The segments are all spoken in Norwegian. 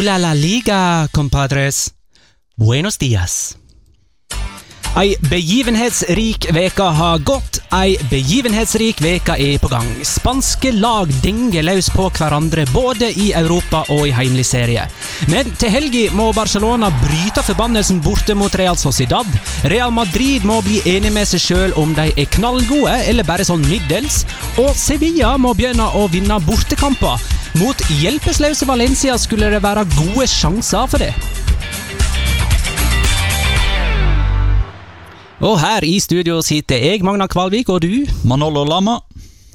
Hola la liga, compadres. Buenos dias. Ei begivenhetsrik veke har gått, ei begivenhetsrik veke er på gang. Spanske lag denger løs på hverandre både i Europa og i heimelig serie. Men til helga må Barcelona bryte forbannelsen borte mot Real Sociedad. Real Madrid må bli enig med seg sjøl om de er knallgode eller bare sånn middels. Og Sevilla må begynne å vinne bortekamper. Mot hjelpeløse Valencia skulle det være gode sjanser for det. Og her i studio sitter jeg, Magna Kvalvik, og du, Manolo Lama.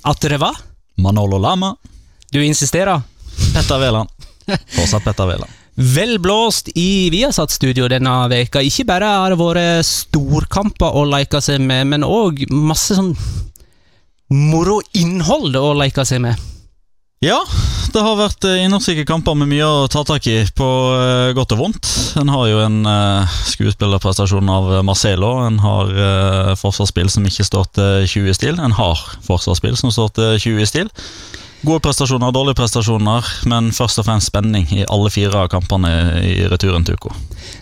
at det var? Manolo Lama. Du insisterer? Petter Wæland. Fortsatt Petter Wæland. Vel blåst i Viasat-studio denne veka. Ikke bare har det vært storkamper å leke seg med, men òg masse sånn moro innhold å leke seg med. Ja, det har vært eh, innholdsrike kamper med mye å ta tak i, på eh, godt og vondt. En har jo en uh, skuespillerprestasjon av Marcelo. En har forsvarsspill som ikke står til 20 i stil. En har forsvarsspill som står til 20 i stil. Gode prestasjoner, dårlige prestasjoner, men først og fremst spenning i alle fire av kampene i returen til Uko.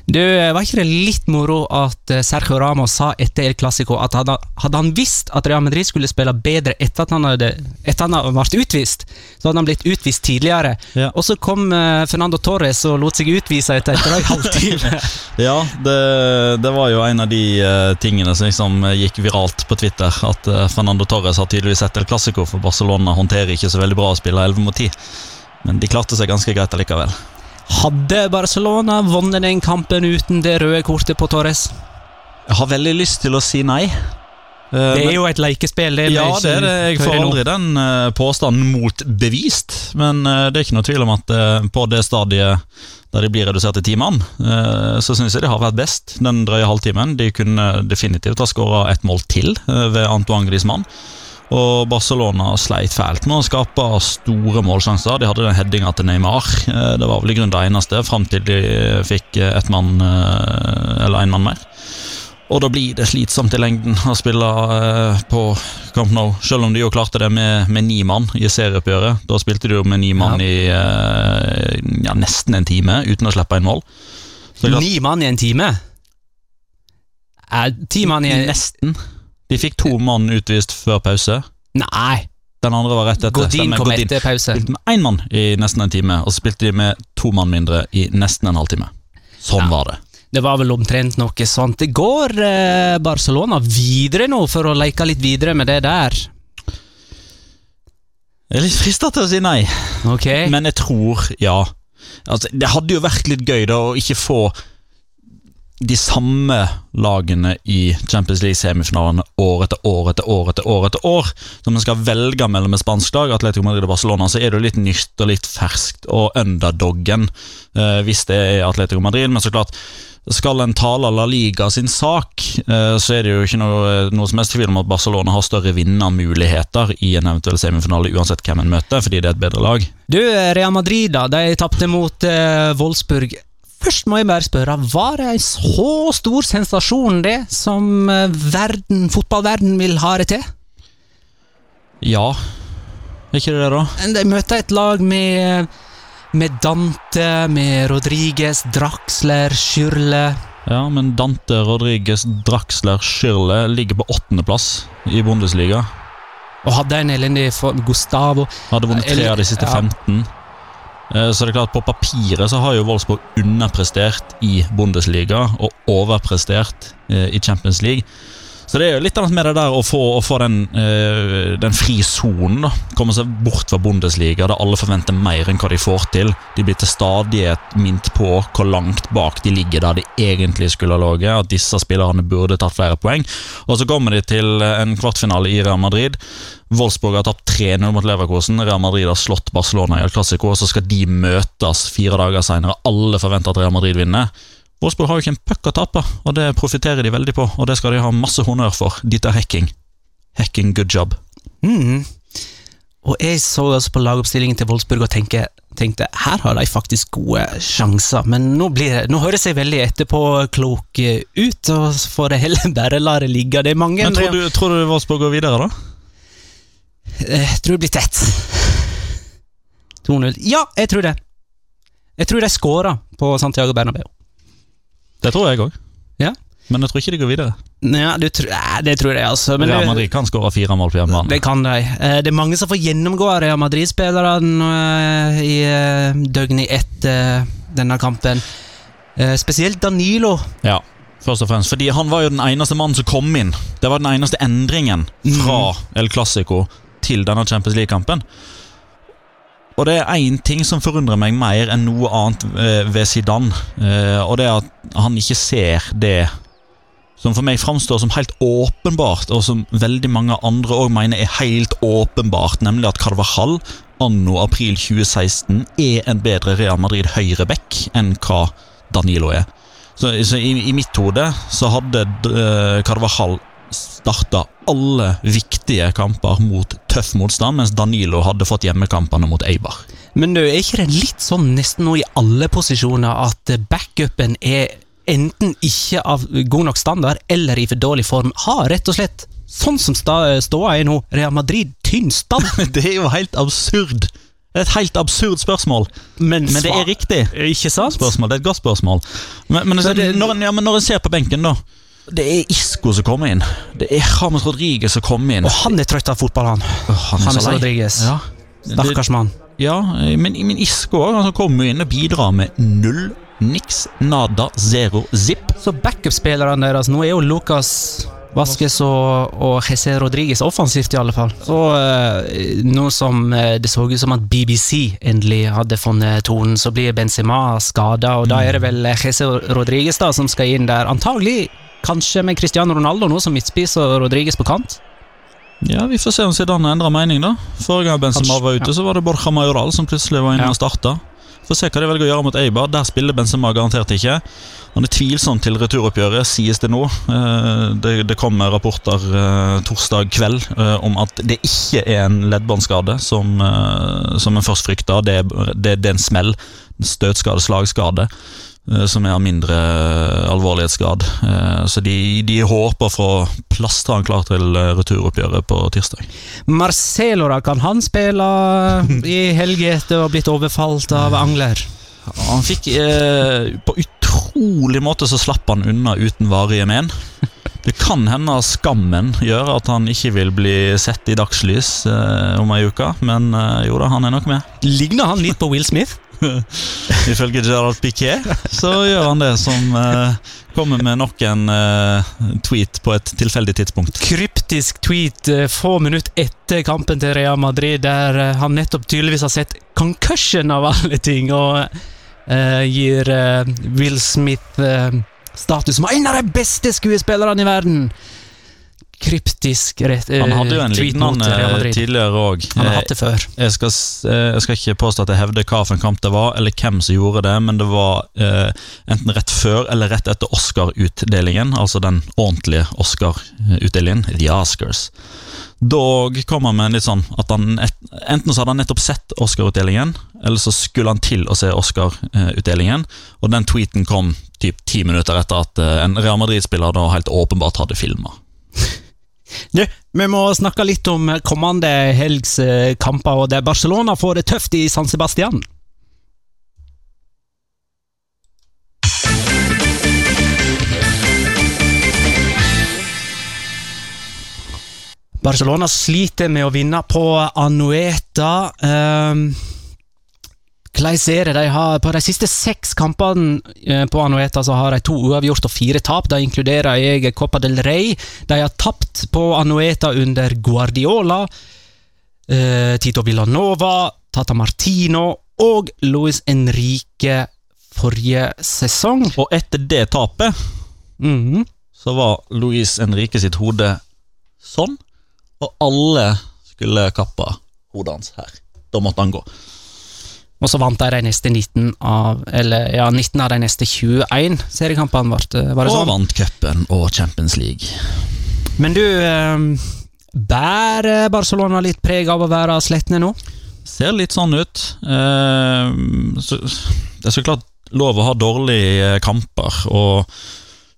Du, Var ikke det litt moro at eh, Sergio Ramos sa etter El Clásico at hadde, hadde han visst at Real Madrid skulle spille bedre etter at han hadde etter han hadde vært utvist, så hadde han blitt utvist tidligere. Ja. Og så kom eh, Fernando Torres og lot seg utvise etter en drøy halvtime. Ja, det, det var jo en av de eh, tingene som liksom gikk viralt på Twitter. At eh, Fernando Torres har tydeligvis sett El Clásico, for Barcelona håndterer ikke så veldig bra å spille 11 mot 10. Men de klarte seg ganske greit allikevel. Hadde Barcelona vunnet den kampen uten det røde kortet på Torres? Jeg har veldig lyst til å si nei. Uh, Det men- er jo et leikespill. Det Ja, det er det. Jeg får aldri den uh, påstanden motbevist. Men uh, det er ikke noe tvil om at på det stadiet der de blir redusert til ti mann, så syns jeg de har vært best den drøye halvtimen. De kunne definitivt ha skåra et mål til ved Antoine Griezmann. Og Barcelona sleit fælt med å skape store målsjanser. De hadde den headinga til Neymar. Eh, Det var vel i grunnen det eneste, fram til de fikk et ett mann, eh, eller én mann mer. Og da blir det slitsomt i lengden å spille eh, på Camp Nou, selv om de jo klarte det med, med ni mann i serieoppgjøret. Da spilte de jo med ni mann i eh, ja, nesten en time uten å slippe inn mål. Ni mann i en time? Eh, ti mann i en Nesten. De fikk to mann utvist før pause. Nei! Den andre var rett etter. Godin kom Godin. etter pause. Spilte med én mann i nesten en time, og så spilte de med to mann mindre i nesten en halvtime. Sånn Ja. var det. Det var vel omtrent noe sånt. Det går eh, Barcelona videre nå, for å leke litt videre med det der. Jeg er litt frista til å si nei. Ok? Men jeg tror, ja altså, Det hadde jo vært litt gøy da å ikke få de samme lagene i Champions League-semifinalene år etter år etter år etter år. etter år Når man skal velge mellom et spansk lag, Atletico Madrid og Barcelona, så er det jo litt nytt og litt ferskt, og underdoggen eh, hvis det er Atletico Madrid. Men så klart, skal en tale La Liga sin sak, eh, så er det jo ikke noe, noe som helst tvil om at Barcelona har større vinnermuligheter i en eventuell semifinale, uansett hvem en møter, fordi det er et bedre lag. Du, Real Madrid, da. De tapte mot eh, Wolfsburg. Først må jeg bare spørre, var det en så stor sensasjon, det, som eh, verden, fotballverden vil ha det til? Ja, er ikke det det, da? De møter et lag med, med Dante, med Rodriguez, Draxler, Schürle Ja, men Dante Rodriguez Draxler Schürle ligger på åttendeplass i Bundesliga. Og hadde en elendig for Gustavo. Hadde vunnet tre av de siste Ja. 15. Eh, Så det er klart, på papiret så har jo Wolfsburg underprestert i Bundesliga og overprestert eh, i Champions League. Så det er jo litt annet med det der å få, å få den, eh, den fri sonen. da. Komme seg bort fra Bundesliga, der alle forventer mer enn hva de får til. De blir til stadighet minnet på hvor langt bak de ligger der de egentlig skulle ha ligget. At disse spillerne burde tatt flere poeng. Og så kommer de til eh, en kvartfinale i Real Madrid. Wolfsburg har tapt 3-0 mot Leverkosen. Real Madrid har slått Barcelona i El Clásico, så skal de møtes fire dager senere. Alle forventer at Real Madrid vinner. Wolfsburg har jo ikke en puck å tape, og det profitterer de veldig på. Og det skal de ha masse honnør for. Dieter hacking. Hacking good job. Mm. Og jeg så altså på lagoppstillingen til Wolfsburg og tenkte, tenkte her har de faktisk gode sjanser, men nå, blir det, nå høres jeg veldig etterpåklok eh, ut, og så får jeg heller bare la det ligge. Det er mange Men tror du, tror du Wolfsburg går videre, da? Jeg tror det blir tett. 2-0. Ja, jeg tror det. Jeg tror de skåra på Santiago Bernabeu. Det tror jeg òg. Ja. Men jeg tror ikke de går videre. Ja, tror- nei, det tror jeg, altså. Men Real Madrid kan skåre fire mål på hjemmebane. Det kan de. Eh, Det er mange som får gjennomgå av Real Madrid-spillerne eh, i eh, døgnet etter denne kampen. Spesielt Danilo. Ja, først og fremst. Fordi han var jo den eneste mannen som kom inn. Det var den eneste endringen fra El Clásico til denne Champions League-kampen. Og det er én ting som forundrer meg mer enn noe annet eh, ved Zidane. eh, Og det er at han ikke ser det som for meg framstår som helt åpenbart, og som veldig mange andre òg mener er helt åpenbart, nemlig at Carvajal anno april 2016 er en bedre Real Madrid høyreback enn hva Danilo er. Så, så i, i mitt hode så hadde uh, Carvajal starta alle viktige kamper mot tøff motstand, mens Danilo hadde fått hjemmekampene mot Eibar. Men du, er ikke det litt sånn nesten nå i alle posisjoner at backupen er enten ikke av god nok standard eller i for dårlig form? Har rett og slett, sånn som ståa er nå, Real Madrid tynn stand? Det er jo helt absurd! Det er et helt absurd spørsmål, Men, men det er riktig. Ikke sant? spørsmål, Det er et godt spørsmål. Men, Men det- når, en- ja, men når en ser på benken, da Det er Isco som kommer inn. Det er James Rodriguez som kommer inn. Og han er trøtt av fotball, han. Oh, han James. Rodriguez. Ja. Stakkars mann. Ja, men, men Isco altså, kommer inn og bidrar med null, niks, nada, zero, zip. Så backup-spillerne deres nå er jo Lucas Vasques og, og Jesse Rodriguez offensivt, i alle fall. Så uh, nå som uh, det så ut som at BBC endelig hadde funnet tonen, så blir Benzema skada, og da er det vel Jesse Rodriguez da som skal inn der. Antagelig kanskje med Cristiano Ronaldo nå som midtspiss og Rodriges på kant. Ja, Vi får se om Zidane endrer mening, da. Forrige gang Benzema var ute, ja. så var det Borja Majoral som plutselig var inne Ja. og starta. Får se hva de velger å gjøre mot Eibar. Der spiller Benzema garantert ikke. Han er tvilsom til returoppgjøret, sies det nå. Eh, Det, det kommer rapporter eh, torsdag kveld eh, om at det ikke er en leddbåndskade som, som en først frykta. Det, det, det er en smell. Støtskade, slagskade. Eh, Som er av mindre eh, alvorlighetsgrad. Eh, Så de, de håper å få plastra han klar til returoppgjøret på tirsdag. Marcelo, da, kan han spille i helga etter å ha blitt overfalt av angler? Han fikk eh, På utrolig måte så slapp han unna uten varige men. Det kan hende skammen gjør at han ikke vil bli sett i dagslys eh, om ei uke, men eh, jo da, han er nok med. Ligner han litt på Will Smith? Ifølge Gerald Piquet så gjør han det, som eh, kommer med nok en eh, tweet på et tilfeldig tidspunkt. kryptisk tweet eh, få minutter etter kampen til Real Madrid, der eh, han nettopp tydeligvis har sett concussion av alle ting, og eh, gir eh, Will Smith status som en av de beste skuespillerne i verden. Kryptisk rett, eh, Han hadde jo en lignende tidligere òg. Han har hatt det før. Jeg skal, eh, jeg skal ikke påstå at jeg hevder hva for en kamp det var, eller hvem som gjorde det, men det var eh, enten rett før eller rett etter Oscar-utdelingen, altså den ordentlige Oscar-utdelingen, The Oscars. Da kom han med en litt sånn at han Enten så hadde han nettopp sett Oscar-utdelingen, eller så skulle han til å se Oscar-utdelingen, og den tweeten kom typ ti minutter etter at eh, en Real Madrid-spiller da helt åpenbart hadde filma. Du, vi må snakke litt om kommende helgs eh, kamper, og der Barcelona får det tøft i San Sebastian. Barcelona sliter med å vinne på Anueta. Um, hvordan er det de har På de siste seks kampene eh, på Anueta så har de to uavgjort og fire tap. De inkluderer jeg Copa del Rey. De har tapt på Anueta under Guardiola, eh, Tito Villanova, Tata Martino og Luis Enrique forrige sesong. Og etter det tapet Mhm. så var Luis Enrique sitt hode sånn, og alle skulle kappe hodet hans her. Da måtte han gå. Og så vant de de neste 19 av Eller ja, 19 av de neste 21 seriekampene. Var det, var Og sånn? vant cupen og Champions League. Men du, eh, bærer Barcelona litt preg av å være slettende nå? Ser litt sånn ut. Eh, så, det er så klart lov å ha dårlige kamper, og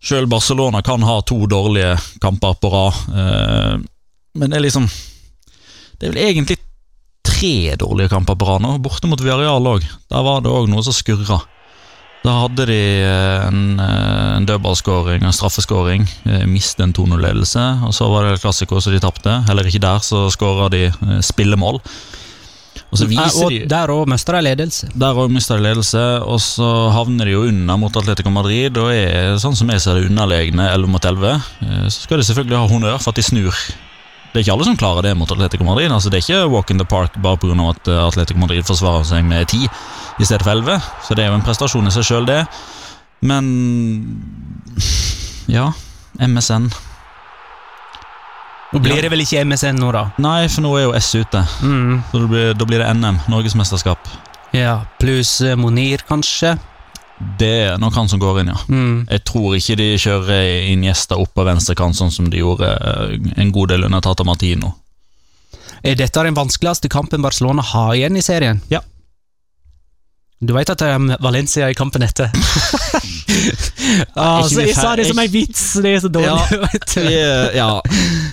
sjøl Barcelona kan ha to dårlige kamper på rad. Eh, men det er liksom Det er vel egentlig tre dårlige kamper på rad nå, borte mot Villarreal òg. Der var det òg noe som skurra. Da hadde de eh, en, eh, en dødballskåring, en straffeskåring, eh, mistet en 2-0-ledelse. Og så var det klassiker som de tapte. Heller ikke der så skåra de spillemål. Og så viser de der òg mista de ledelse. Der òg mista de ledelse, og så havner de jo unna mot Atletico Madrid. Og er sånn som jeg ser det underlegne 11 mot 11. Eh, Så skal de selvfølgelig ha honnør for at de snur. Det er ikke alle som klarer det mot Atletico Madrid. Altså Det er ikke walk in the park bare pga. at eh, Atletico Madrid forsvarer seg med 10 i stedet for 11. Så det er jo en prestasjon i seg sjøl, det. Men ja, MSN. Nå blir det vel ikke MSN nå, da. Nei, for nå er jo S ute. Mm. Så da blir, da blir det NM, Norgesmesterskap. Ja, pluss eh, Monir, kanskje. Det er nok han som går inn, ja. Mm. Jeg tror ikke de kjører inn gjester opp på venstrekant, sånn som de gjorde eh, en god del under Tata Martino. Er dette den vanskeligste kampen Barcelona har igjen i serien? Ja. Du vet at det er Valencia i kampen etter? Ikke så vi jeg sa det som en vits, det er så dårlig. Ja. Ja.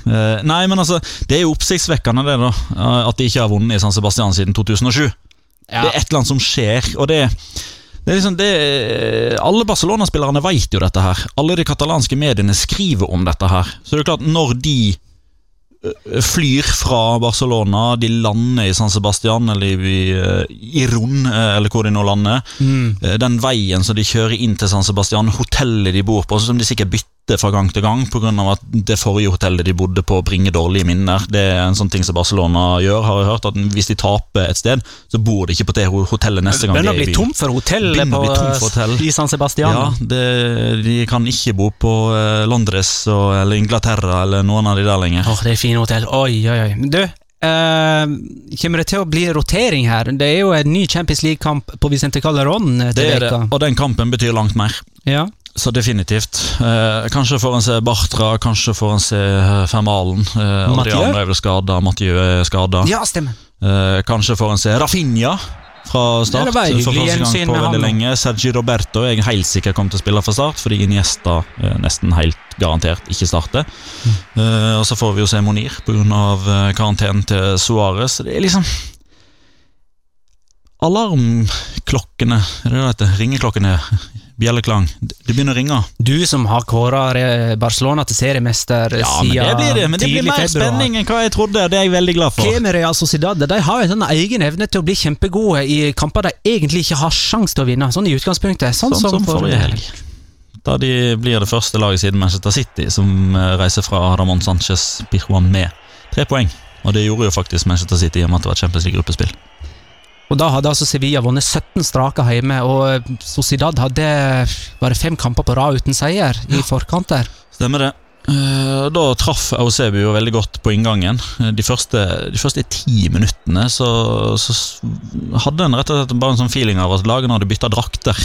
Eh, Nei, men altså, det er jo oppsiktsvekkende, det, da. eh, At de ikke har vunnet i San Sebastian siden 2007. Ja. Det er et eller annet som skjer, og det det er liksom det, Alle Barcelona-spillerne vet jo dette her. Alle de katalanske mediene skriver om dette her. Så det er klart, når de flyr fra Barcelona, de lander i San Sebastian eller i, i Ron, eller hvor de nå lander Mm. Den veien som de kjører inn til San Sebastian, hotellet de bor på, som de sikkert bytter fra gang til gang pga. at det forrige hotellet de bodde på, bringer dårlige minner. Det er en sånn ting som Barcelona gjør, har jeg hørt. At hvis de taper et sted, så bor de ikke på det hotellet neste gang Begynner å bli byen. tom for hotell Begynner på, hotell. i San Sebastian. Ja, det, de kan ikke bo på eh, Londres og, eller Inglaterra eller noen av de der lenger. Åh, det er fine hotell. Oi, oi, oi. Du, Uh, kommer det til å bli rotering her? Det er jo en ny Champions League-kamp på Vicente Calderón eh, Det er det, og den kampen betyr langt mer. Ja. Så definitivt. Eh, kanskje får en se Bartra, kanskje får en se eh, Fermalen. Eh? Adriano er vel skada, Mathieu er skada. ja, stemmer. Eh, kanskje får en se Rafinha fra start. Det det for første gang på veldig lenge. Sergi Roberto er helt sikker kommet til å spille fra start, fordi Iniesta eh, nesten helt garantert ikke starter. Mm. Eh, og så får vi jo se Monir pga. Uh, karantenen til Suárez. Det er liksom Alarmklokkene, er det det heter? Ringeklokkene, bjelleklang. Det begynner å ringe. Du som har kåra Barcelona til seriemester Ja, men det blir det. Men det blir mer februar. spenning enn hva jeg trodde. Det er jeg veldig glad for. Real Sociedad? De har jo en sånn egen evne til å bli kjempegode i kamper de egentlig ikke har sjanse til å vinne, sånn i utgangspunktet. Sånn, Sånn som forrige helg. Da de blir det første laget siden Manchester City som eh, reiser fra Ramón Sánchez Pirjuan med tre poeng. Og det gjorde jo faktisk Manchester City i og med at det var Champions League-gruppespill. Og da hadde altså Sevilla vunnet 17 strake hjemme, og Sociedad hadde bare fem kamper på rad uten seier i forkant der. Stemmer det. Eh, Da traff Eusebio veldig godt på inngangen. Eh, De første, de første ti minuttene så, så hadde en rett og slett bare en sånn feeling av at lagene hadde bytta drakter.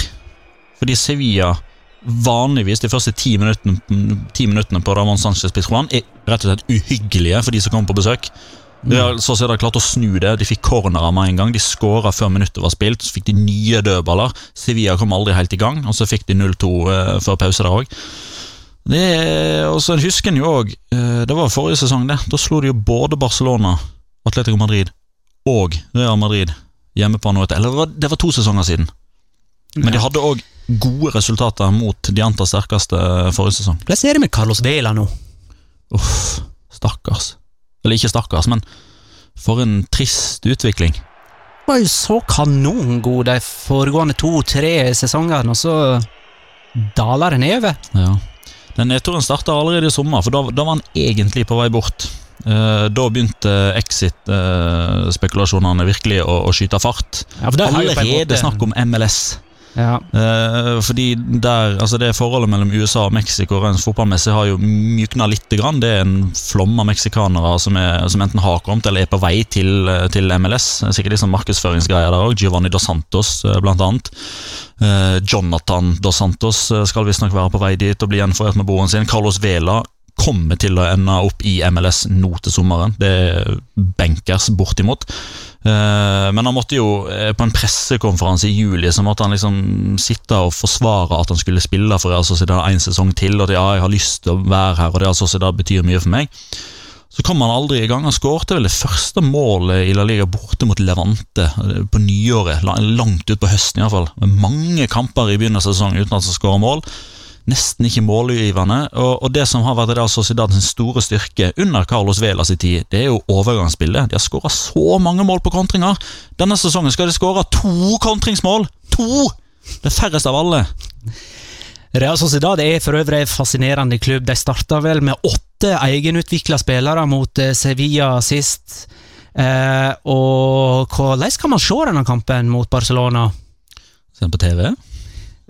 Fordi Sevilla vanligvis de første ti minuttene, ti minuttene på Ramón Sánchez Pizjuan er rett og slett uhyggelige for de som kommer på besøk. Real Sociedad klart å snu det. De fikk cornerer med en gang. De skåra før minuttet var spilt. Så fikk de nye dødballer. Sevilla kom aldri helt i gang, og så fikk de 0-2 eh, før pause der òg. Og så husker en jo òg Det var forrige sesong, det. Da slo de jo både Barcelona, Atletico Madrid og Real Madrid hjemme på noe Eller det var, det var to sesonger siden. Men de hadde òg gode resultater mot de antar sterkeste forrige sesong. Er det med Carlos Vela nå? Uff, stakkars. Eller ikke stakkars, men for en trist utvikling. Det var jo så kanongod de foregående to-tre sesongene, og så daler det nedover. Ja. Den nedturen starta allerede i sommer, for da, da var han egentlig på vei bort. Eh, da begynte exit-spekulasjonene virkelig å, å skyte fart. Ja, Allerede snakk om MLS. Ja. Eh, fordi der, altså det forholdet mellom USA og Mexico rent fotballmessig har jo mjukna litt. Grann. Det er en flom av meksikanere som, som enten har kommet eller er på vei til, eh, til MLS. Er Sikkert litt sånn markedsføringsgreier der òg. Giovanni Dos Santos, eh, blant annet. Eh, Jonathan Dos Santos eh, skal visstnok være på vei dit og bli gjenforent med broren sin. Carlos Vela kommer til å ende opp i MLS nå til sommeren. Det er benkers bortimot. Eh, Men han måtte jo eh, på en pressekonferanse i juli Så måtte han liksom sitte og forsvare at han skulle spille for Real Sociedad en sesong til. Og at ja, jeg har lyst til å være her, og Real Sociedad betyr mye for meg. så kom han aldri i gang. Han skårte vel det første målet i La Liga borte mot Levante eh, på nyåret, langt ut på høsten iallfall. Mange kamper i begynnelsen av sesongen uten at han skårer mål. Nesten ikke målgivende. Og, og det som har vært Real Sociedad sin store styrke under Carlos Velas i tid, det er jo overgangsbildet. De har skåra så mange mål på kontringer. Denne sesongen skal de skåre to kontringsmål! To! Det færreste av alle. Real Sociedad er for øvrig en fascinerende klubb. De starta vel med åtte egenutvikla spillere mot eh, Sevilla sist. Eh, og hvordan kan man se denne kampen mot Barcelona? Se den på TV.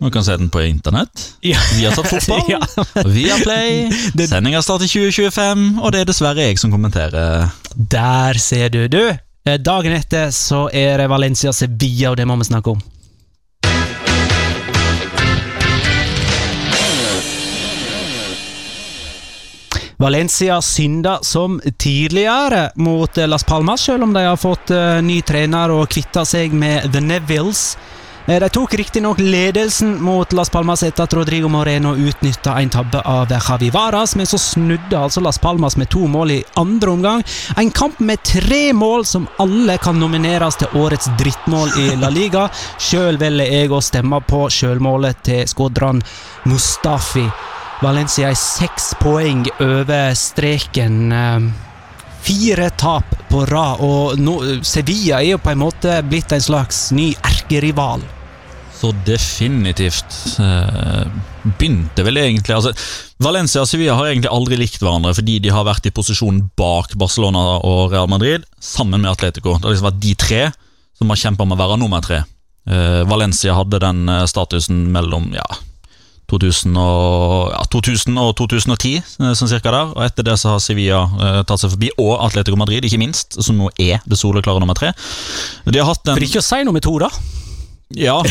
Man kan se den på internett. Ja. Vi har tatt fotball. Ja. Viaplay. Play. Sendinga starter 2025, og det er dessverre jeg som kommenterer. Der ser du. Du, eh, dagen etter så er det Valencia Sevilla, og det må vi snakke om. Valencia synda som tidligere mot Las Palmas, selv om de har fått eh, ny trener og kvitta seg med The Nevilles. Eh, De tok riktignok ledelsen mot Las Palmas etter at Rodrigo Moreno utnytta en tabbe av Javi Varas, men så snudde altså Las Palmas med to mål i andre omgang. En kamp med tre mål som alle kan nomineres til årets drittmål i La Liga. Sjøl velger jeg å stemme på sjølmålet til Skodran Mustafi. Valencia er seks poeng over streken. eh, Fire tap på rad, og Sevilla er jo på en måte blitt en slags ny erkerival. Så definitivt eh, begynte vel egentlig altså, Valencia og Sevilla har egentlig aldri likt hverandre fordi de har vært i posisjon bak Barcelona og Real Madrid sammen med Atletico. Det har liksom vært de tre som har kjempa om å være nummer tre. Eh, Valencia hadde den eh, statusen mellom ja, 2000 og, ja, 2000 og 2010, eh, sånn cirka der. Og etter det så har Sevilla eh, tatt seg forbi, og Atletico Madrid, ikke minst, som nå er det soleklare nummer tre. De har hatt en For ikke å si noe med to, da. Ja,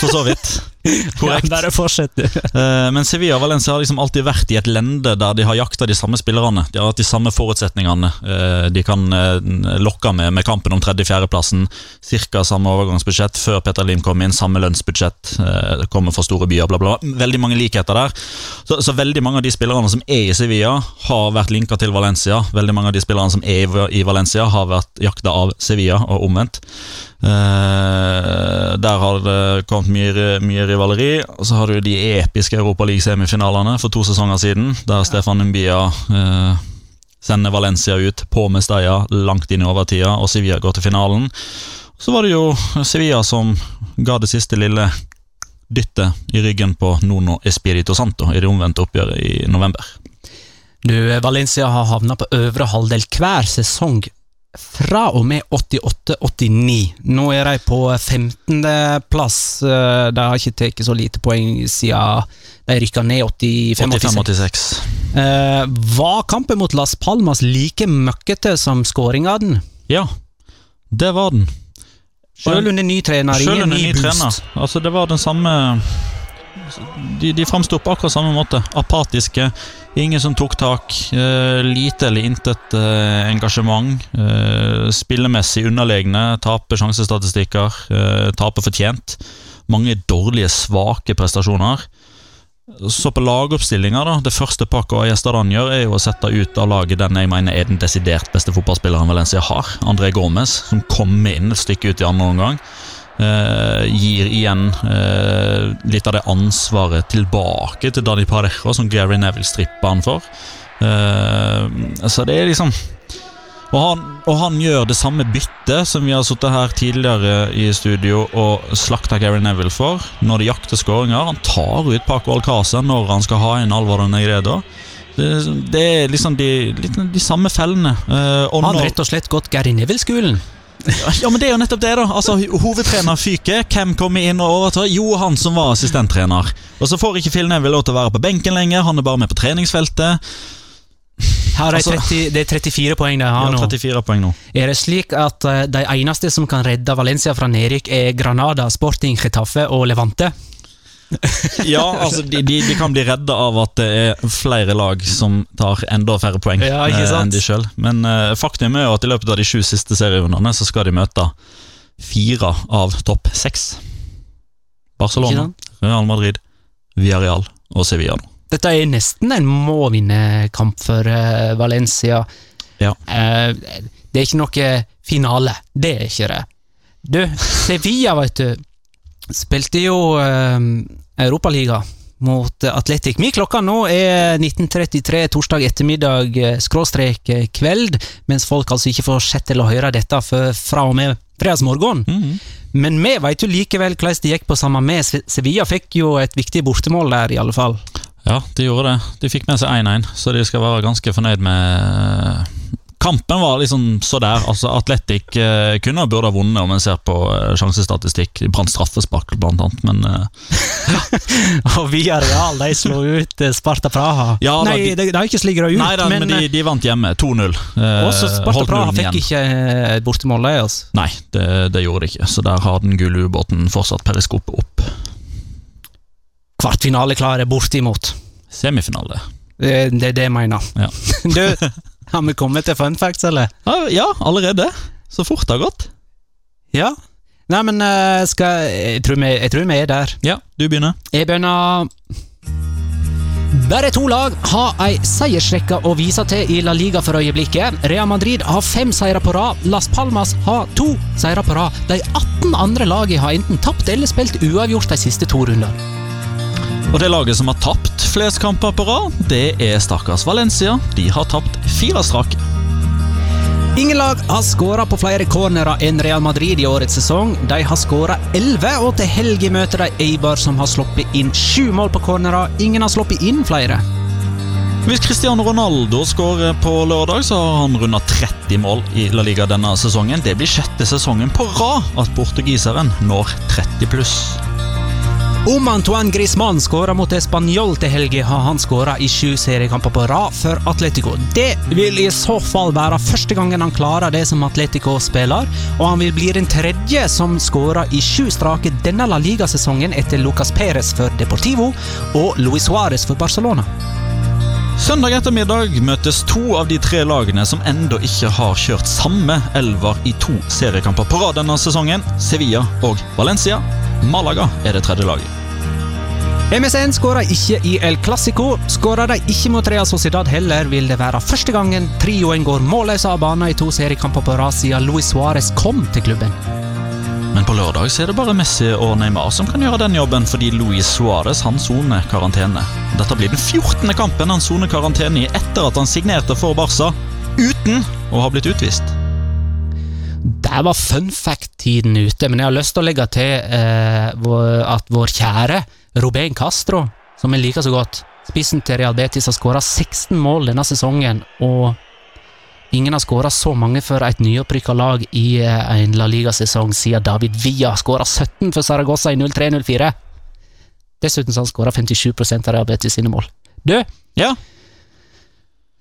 for så vidt. Korrekt. Ja, bare fortsett. Eh, Men Sevilla Valencia har liksom alltid vært i et lende der de har jakta de samme spillerne. De har hatt de samme forutsetningene. Eh, De kan eh, lokke med, med kampen om tredje-fjerdeplassen. Cirka samme overgangsbudsjett før Petter Lim kom inn. Samme lønnsbudsjett. kommer fra store byer, bla, bla. Veldig mange likheter der. Så, så veldig mange av de spillerne som er i Sevilla, har vært linka til Valencia. Veldig mange av de spillerne som er i- Valencia, har vært jakta av Sevilla, og omvendt. Der har det kommet mye, mye rivaleri. Og så har du de episke Europaliga-semifinalene for to sesonger siden, der Stefan Mbia eh, sender Valencia ut på Mestalla langt inn i overtida, og Sevilla går til finalen. Så var det jo Sevilla som ga det siste lille dyttet i ryggen på Nono Espirito Santo i det omvendte oppgjøret i november. Du, Valencia har havna på øvre halvdel hver sesong fra og med 88-89. Nå er de på 15.-plass. De har ikke tatt så lite poeng siden de rykka ned 85-86. 85-86. Eh, var kampen mot Las Palmas like møkkete som skåringene? Ja, det var den. Sjøl under ny trener, Selv under ny trener. Altså, det var den samme De, de framsto på akkurat samme måte. Apatiske. Ingen som tok tak. Eh, lite eller intet eh, engasjement. Eh, spillemessig underlegne. Taper sjansestatistikker. Taper fortjent. Mange dårlige, svake prestasjoner. Så på lagoppstillinga, da. Det første Paco Ayestadan gjør, er jo å sette ut av laget den jeg mener er den desidert beste fotballspilleren Valencia har. André Gomez, som kommer inn et stykke ut i andre omgang. Eh, gir igjen eh, litt av det ansvaret tilbake til Dani Parejo, som Gary Neville stripper han for. Eh, så det er liksom og han, og han gjør det samme byttet som vi har sittet her tidligere i studio og slakta Gary Neville for, når det jakter skåringer. Han tar ut Paco Alcázar når han skal ha inn Alvaro Negredo. Det, det er liksom de, de, de samme fellene. Eh, og Han har rett og slett gått Gary Neville-skolen. ja, men det er jo nettopp det, da. Altså, Hovedtrener fyker. Hvem kommer inn og overtar? Jo, han som var assistenttrener. Og så får ikke Phil Neville lov til å være på benken lenger. Han er bare med på treningsfeltet. Her er Altså- 30, det er 34 poeng de har ja, 34 nå. 34 poeng nå. Er det slik at eh, de eneste som kan redde Valencia fra nedrykk, er Granada, Sporting, Getafe og Levante? Ja, altså, de, de, de kan bli redda av at det er flere lag som tar enda færre poeng Ja, eh, enn de sjøl. Men uh, faktum er jo at i løpet av de sju siste serierundene så skal de møte fire av topp seks. Barcelona. Real Madrid, Villarreal og Sevilla. Dette er nesten en må-vinne-kamp for uh, Valencia. Ja. Uh, det er ikke noe finale. Det er ikke det. Du, Sevilla, vet du, spilte jo uh, Europaliga mot Atletic. Min klokka nå er 1933 torsdag ettermiddag eh, skråstrek eh, kveld, mens folk altså ikke får sett å høre dette fra og med fredagsmorgen. Mhm. Men vi veit jo likevel hvordan det gikk på samme med. Sevilla fikk jo et viktig bortemål der, i alle fall. Ja, de gjorde det. De fikk med seg 1-1, så de skal være ganske fornøyd med Kampen var liksom så der. altså Atletic eh, kunne og burde ha vunnet, om en ser på eh, sjansestatistikk. Brant straffespark, blant annet, men eh, Og Via Real de slo ut eh, Sparta Praha. Ja, da, nei, de- de, de har ikke sligra ut, Nei da, men, men, de, de vant hjemme. 2-0. Eh, også Sparta holdt Praha nullen fikk igjen. ikke eh, et bortemål. de, Altså. Nei, det, det gjorde de ikke. Så der har den gule ubåten fortsatt periskopet opp. Kvartfinaleklare bortimot. Semifinale. Det, det er det jeg mener. Ja. Du, har vi kommet til fun facts, eller? Ja, ja, allerede. Så fort det har gått. Ja. Nei, men eh, skal jeg tror, vi, jeg tror vi er der. Ja, du begynner. Jeg begynner Bare to lag har ei seiersrekke å vise til i La Liga for øyeblikket. Real Madrid har fem seire på rad. Las Palmas har to seire på rad. De 18 andre lagene har enten tapt eller spilt uavgjort de siste to rundene. Og det laget som har tapt flest kamper på rad, det er stakkars Valencia. De har tapt fire strake. Ingen lag har skåra på flere cornerer enn Real Madrid i årets sesong. De har skåra 11, og til helga møter de Eibar, som har sluppet inn sju mål på cornerer. Ingen har sluppet inn flere. Hvis Cristiano Ronaldo skårer på lørdag, så har han runda 30 mål i La Liga denne sesongen. Det blir sjette sesongen på rad at portugiseren når 30 pluss. Om Antoine Griezmann skåra mot Español til helga, har han skåra i sju seriekamper på rad for Atletico. Det vil i så fall være første gangen han klarer det som Atletico-spiller, og han vil bli den tredje som skåra i sju strake denne La Liga-sesongen etter Lucas Perez for Deportivo og Luis Suárez for Barcelona. Søndag ettermiddag møtes to av de tre lagene som ennå ikke har kjørt samme elver i to seriekamper på rad denne sesongen. Sevilla og Valencia. Malaga er det tredje laget. MSN skåra ikke i El Clásico. Skåra de ikke mot Real Sociedad heller, vil det være første gangen trioen går målløs av banen i to seriekamper på rad siden Luis Suárez kom til klubben. Men på lørdag er det bare Messi og Neymar som kan gjøre den jobben, fordi Luis Suárez han soner karantene. Dette blir den 14. kampen han soner karantene i etter at han signerte for Barca, uten å ha blitt utvist. Der var fun fact-tiden ute, men jeg har lyst til å legge til eh, at vår kjære Robén Castro, som jeg liker så godt, spissen til Real Betis, har skåra 16 mål denne sesongen, og ingen har skåra så mange for et nyopprykka lag i eh, en La Liga-sesong siden David Villa skåra 17 for Saragossa i 03-04. Dessuten har han skåra 57 av Real Betis sine mål. Du, Ja,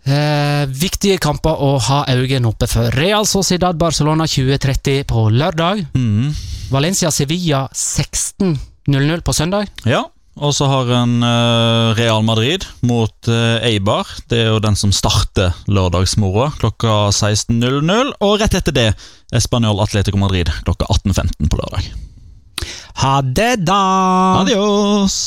Eh, viktige kamper å ha øynene oppe for. Real Sociedad Barcelona 2030 på lørdag. mm. Valencia Sevilla 16.00 på søndag. ja. Og så har en eh, Real Madrid mot eh, Eibar. Det er jo den som starter lørdagsmoroa klokka 16.00. Og rett etter det Español Atletico Madrid klokka 18.15 på lørdag. Ha det, da! Adios!